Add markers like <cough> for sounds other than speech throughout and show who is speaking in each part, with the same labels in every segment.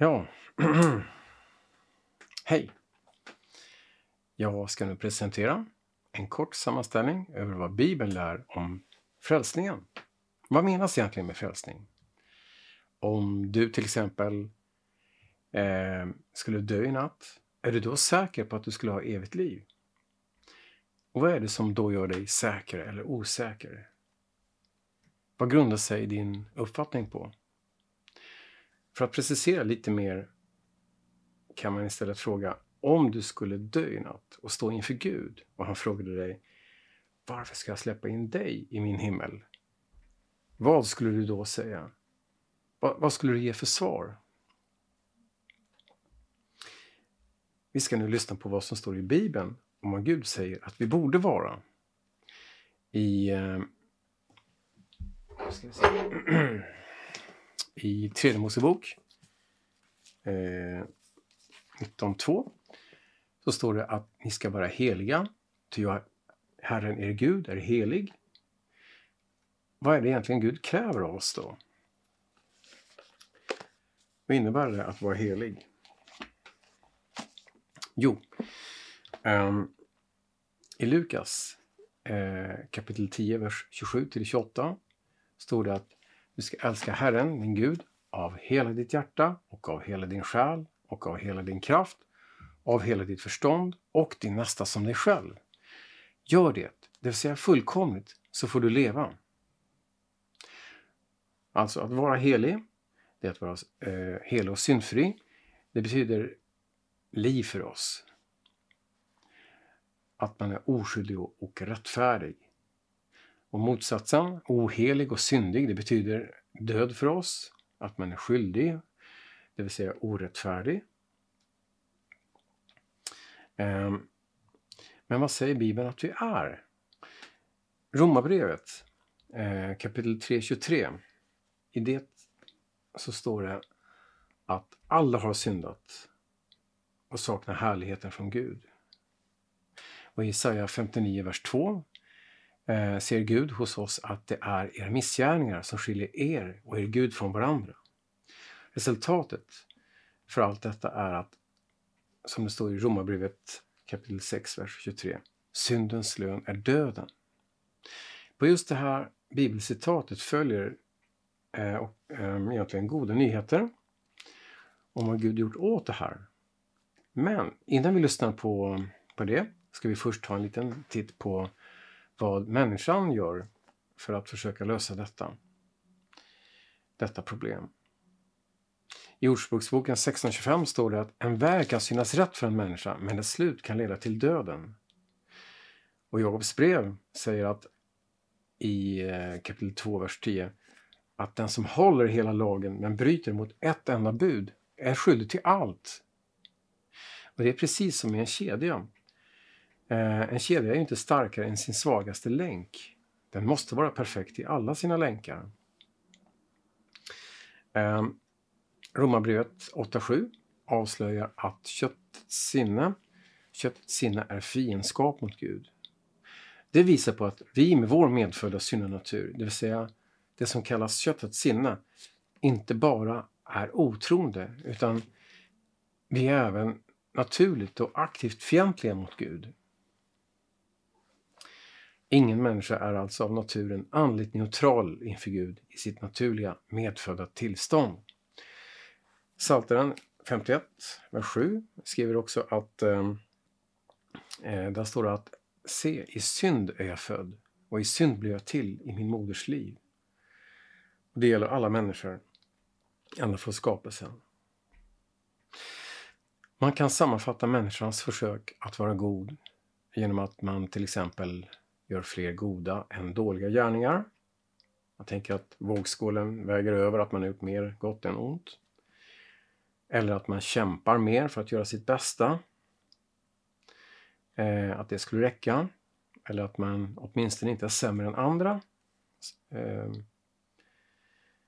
Speaker 1: Ja. <clears throat> Hej. Jag ska nu presentera en kort sammanställning över vad Bibeln lär om frälsningen. Vad menas egentligen med frälsning? Om du till exempel eh, skulle dö i natt, är du då säker på att du skulle ha evigt liv? Och vad är det som då gör dig säker eller osäker? Vad grundar sig din uppfattning på? För att precisera lite mer kan man istället fråga om du skulle dö i natt och stå inför Gud och han frågade dig varför ska jag släppa in dig i min himmel? Vad skulle du då säga? Vad, vad skulle du ge för svar? Vi ska nu lyssna på vad som står i Bibeln om vad Gud säger att vi borde vara. I, eh, <clears throat> <clears throat> i Tredje Mosebok eh, 19.2 så står det att ni ska vara heliga, ty Herren er Gud är helig. Vad är det egentligen Gud kräver av oss då? Vad innebär det att vara helig? Jo, um, i Lukas eh, kapitel 10, vers 27 28 står det att du ska älska Herren, din Gud, av hela ditt hjärta och av hela din själ och av hela din kraft, av hela ditt förstånd och din nästa som dig själv. Gör det, det vill säga fullkomligt, så får du leva. Alltså att vara helig, det är att vara eh, helig och syndfri. Det betyder liv för oss. Att man är oskyldig och rättfärdig. Och motsatsen, ohelig och syndig, det betyder död för oss. Att man är skyldig, det vill säga orättfärdig. Ehm, men vad säger Bibeln att vi är? Romarbrevet eh, kapitel 3.23. I det så står det att alla har syndat och saknar härligheten från Gud. Och i Jesaja 59, vers 2 eh, ser Gud hos oss att det är era missgärningar som skiljer er och er Gud från varandra. Resultatet för allt detta är att, som det står i Romarbrevet kapitel 6, vers 23, syndens lön är döden. På just det här bibelcitatet följer eh, och, eh, egentligen goda nyheter om vad Gud gjort åt det här. Men innan vi lyssnar på, på det ska vi först ta en liten titt på vad människan gör för att försöka lösa detta, detta problem. I Ordspråksboken 1625 står det att en väg kan synas rätt för en människa men dess slut kan leda till döden. Och Jakobs brev säger att i eh, kapitel 2, vers 10 att den som håller hela lagen men bryter mot ett enda bud är skyldig till allt. Och Det är precis som i en kedja. Eh, en kedja är inte starkare än sin svagaste länk. Den måste vara perfekt i alla sina länkar. Eh, Romarbrevet 8.7 avslöjar att köttets sinne, köttets sinne är fiendskap mot Gud. Det visar på att vi med vår medfödda syndanatur, det vill säga det som kallas köttets sinne, inte bara är otroende utan vi är även naturligt och aktivt fientliga mot Gud. Ingen människa är alltså av naturen andligt neutral inför Gud i sitt naturliga medfödda tillstånd. Psaltaren 51, vers 7 skriver också att eh, eh, där står det att se, i synd är jag född och i synd blir jag till i min moders liv. Och det gäller alla människor, ända från skapelsen. Man kan sammanfatta människans försök att vara god genom att man till exempel gör fler goda än dåliga gärningar. Jag tänker att vågskålen väger över att man har gjort mer gott än ont. Eller att man kämpar mer för att göra sitt bästa. Eh, att det skulle räcka. Eller att man åtminstone inte är sämre än andra. Eh,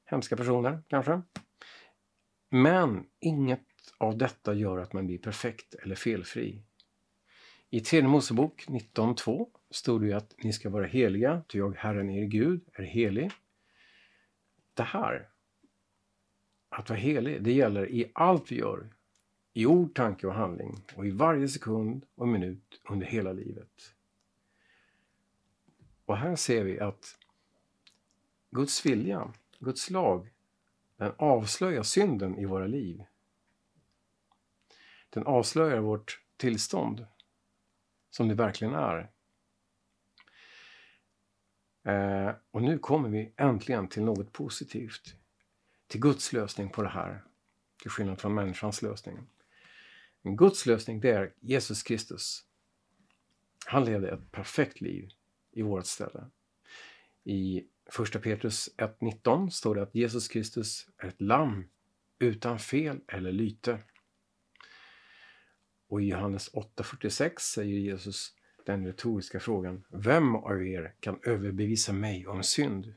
Speaker 1: hemska personer kanske. Men inget av detta gör att man blir perfekt eller felfri. I tredje Mosebok 19.2 stod det ju att ni ska vara heliga, ty jag, Herren er Gud, är helig. Det här att vara helig, det gäller i allt vi gör. I ord, tanke och handling och i varje sekund och minut under hela livet. Och här ser vi att Guds vilja, Guds lag, den avslöjar synden i våra liv. Den avslöjar vårt tillstånd som det verkligen är. Eh, och nu kommer vi äntligen till något positivt. Till Guds lösning på det här. Till skillnad från människans lösning. Guds lösning det är Jesus Kristus. Han levde ett perfekt liv i vårt ställe. I första Petrus 1.19 står det att Jesus Kristus är ett lamm utan fel eller lyte. Och i Johannes 8.46 säger Jesus den retoriska frågan Vem av er kan överbevisa mig om synd?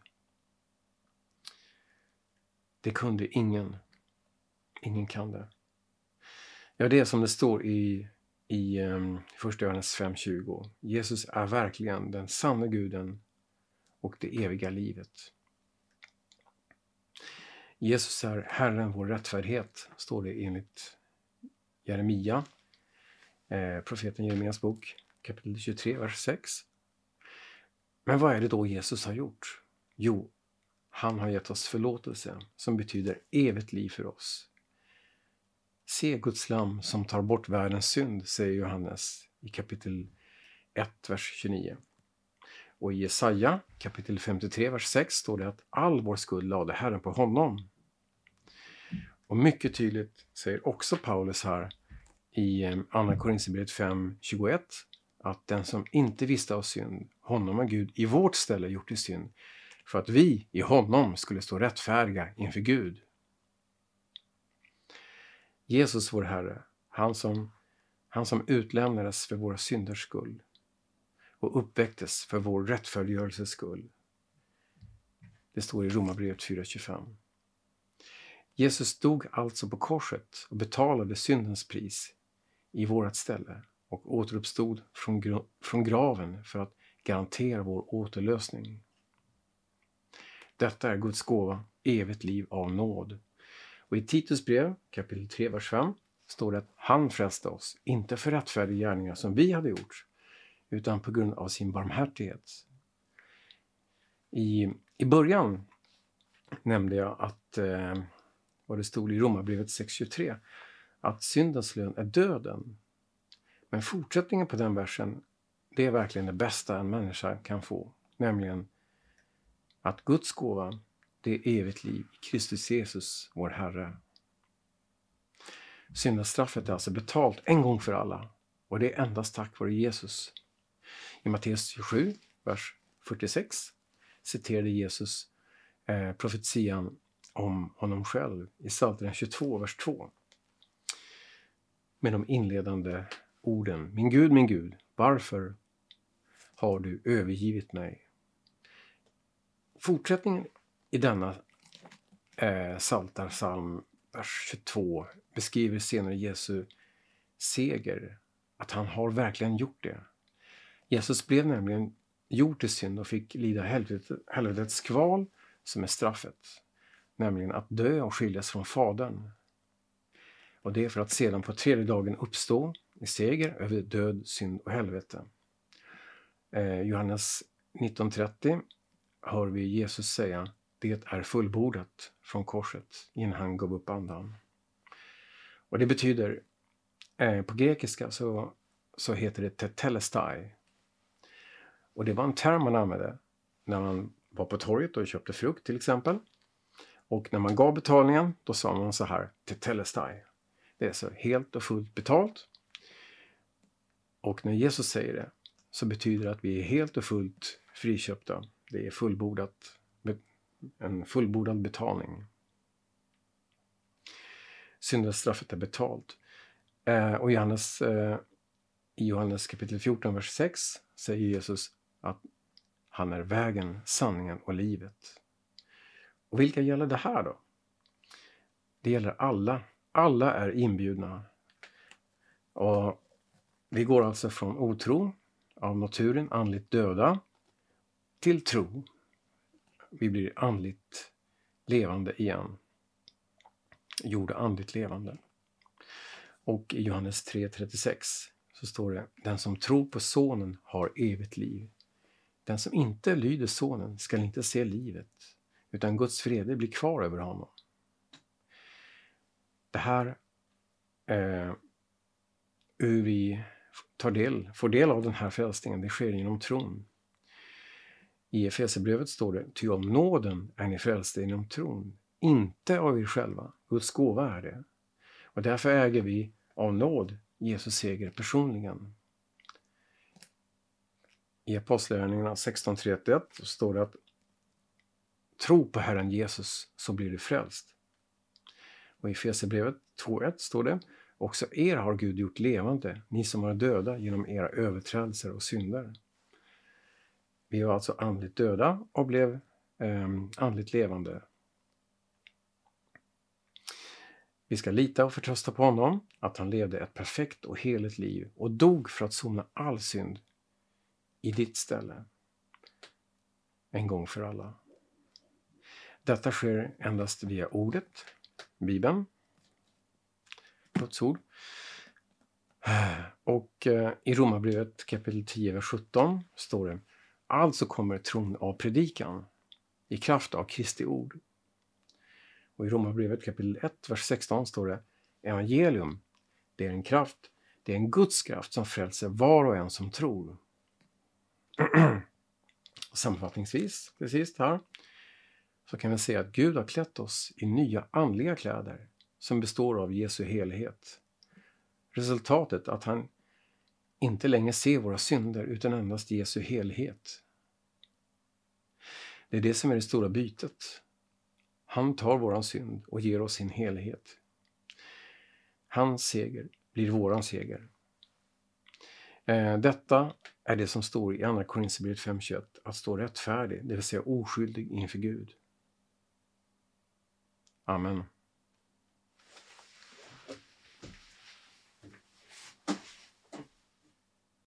Speaker 1: Det kunde ingen. Ingen kan det. Ja, det är som det står i, i um, första Johannes 5.20. Jesus är verkligen den sanna guden och det eviga livet. Jesus är Herren vår rättfärdighet, står det enligt Jeremia, eh, profeten Jeremias bok, kapitel 23, vers 6. Men vad är det då Jesus har gjort? Jo, han har gett oss förlåtelse som betyder evigt liv för oss. Se Guds lam som tar bort världens synd, säger Johannes i kapitel 1, vers 29. Och i Jesaja kapitel 53, vers 6 står det att all vår skuld lade Herren på honom. Och mycket tydligt säger också Paulus här i eh, Andra Korinthierbrevet 5.21 att den som inte visste av synd, honom har Gud i vårt ställe gjort till synd för att vi i honom skulle stå rättfärdiga inför Gud. Jesus vår Herre, han som, han som utlämnades för våra synders skull och uppväcktes för vår rättfärdiggörelses skull. Det står i Romarbrevet 4.25. Jesus dog alltså på korset och betalade syndens pris i vårt ställe och återuppstod från, från graven för att garantera vår återlösning. Detta är Guds gåva, evigt liv av nåd. Och i Titus brev, kapitel 3, vers 5, står det att han frälste oss, inte för rättfärdiga gärningar som vi hade gjort, utan på grund av sin barmhärtighet. I, i början nämnde jag att, eh, vad det stod i Romarbrevet 6.23, att syndens lön är döden. Men fortsättningen på den versen, det är verkligen det bästa en människa kan få, nämligen att Guds gåva, det är evigt liv i Kristus Jesus, vår Herre. Syndastraffet är alltså betalt en gång för alla och det är endast tack vare Jesus. I Matteus 27, vers 46 citerade Jesus eh, profetian om honom själv i Psaltaren 22, vers 2. Med de inledande orden Min Gud, min Gud, varför har du övergivit mig? Fortsättningen i denna eh, Saltarsalm, vers 22, beskriver senare Jesu seger, att han har verkligen gjort det. Jesus blev nämligen gjord till synd och fick lida helvetets kval som är straffet, nämligen att dö och skiljas från Fadern. Och det är för att sedan på tredje dagen uppstå i seger över död, synd och helvete. Eh, Johannes 19.30 hör vi Jesus säga det är fullbordat från korset innan han gav upp andan. Och det betyder, eh, på grekiska så, så heter det tetelestai. Och det var en term man använde när man var på torget och köpte frukt till exempel. Och när man gav betalningen, då sa man så här, tetelestai. Det är så helt och fullt betalt. Och när Jesus säger det så betyder det att vi är helt och fullt friköpta det är fullbordat, en fullbordad betalning. Syndastraffet är betalt. Eh, och Johannes, eh, i Johannes kapitel 14, vers 6 säger Jesus att han är vägen, sanningen och livet. Och vilka gäller det här då? Det gäller alla. Alla är inbjudna. Och vi går alltså från otro, av naturen andligt döda, till tro. Vi blir andligt levande igen. gjorda andligt levande. Och i Johannes 3.36 så står det Den som tror på Sonen har evigt liv. Den som inte lyder Sonen skall inte se livet, utan Guds vrede blir kvar över honom. Det här eh, hur vi tar del, får del av den här frälsningen, det sker genom tron. I Efesierbrevet står det, ty om nåden är ni frälsta genom tron, inte av er själva, Guds gåva är det. Och därför äger vi av nåd Jesus seger personligen. I Apostlagärningarna 16.31 står det att tro på Herren Jesus så blir du frälst. Och i Efesierbrevet 2.1 står det också er har Gud gjort levande, ni som var döda genom era överträdelser och synder. Vi var alltså andligt döda och blev eh, andligt levande. Vi ska lita och förtrösta på honom, att han levde ett perfekt och heligt liv och dog för att sona all synd i ditt ställe. En gång för alla. Detta sker endast via ordet, Bibeln, Guds ord. Eh, och eh, i Romarbrevet kapitel 10, vers 17 står det Alltså kommer tron av predikan i kraft av Kristi ord. Och i Romarbrevet kapitel 1, vers 16 står det Evangelium, det är en kraft, det är en Guds kraft som frälser var och en som tror. <clears throat> Sammanfattningsvis, till sist här, så kan vi säga att Gud har klätt oss i nya andliga kläder som består av Jesu helighet. Resultatet att han inte längre ser våra synder utan endast Jesu helhet. Det är det som är det stora bytet. Han tar våran synd och ger oss sin helhet. Hans seger blir våran seger. Eh, detta är det som står i Andra Korinthierbrevet 5.21, att stå rättfärdig, det vill säga oskyldig inför Gud. Amen.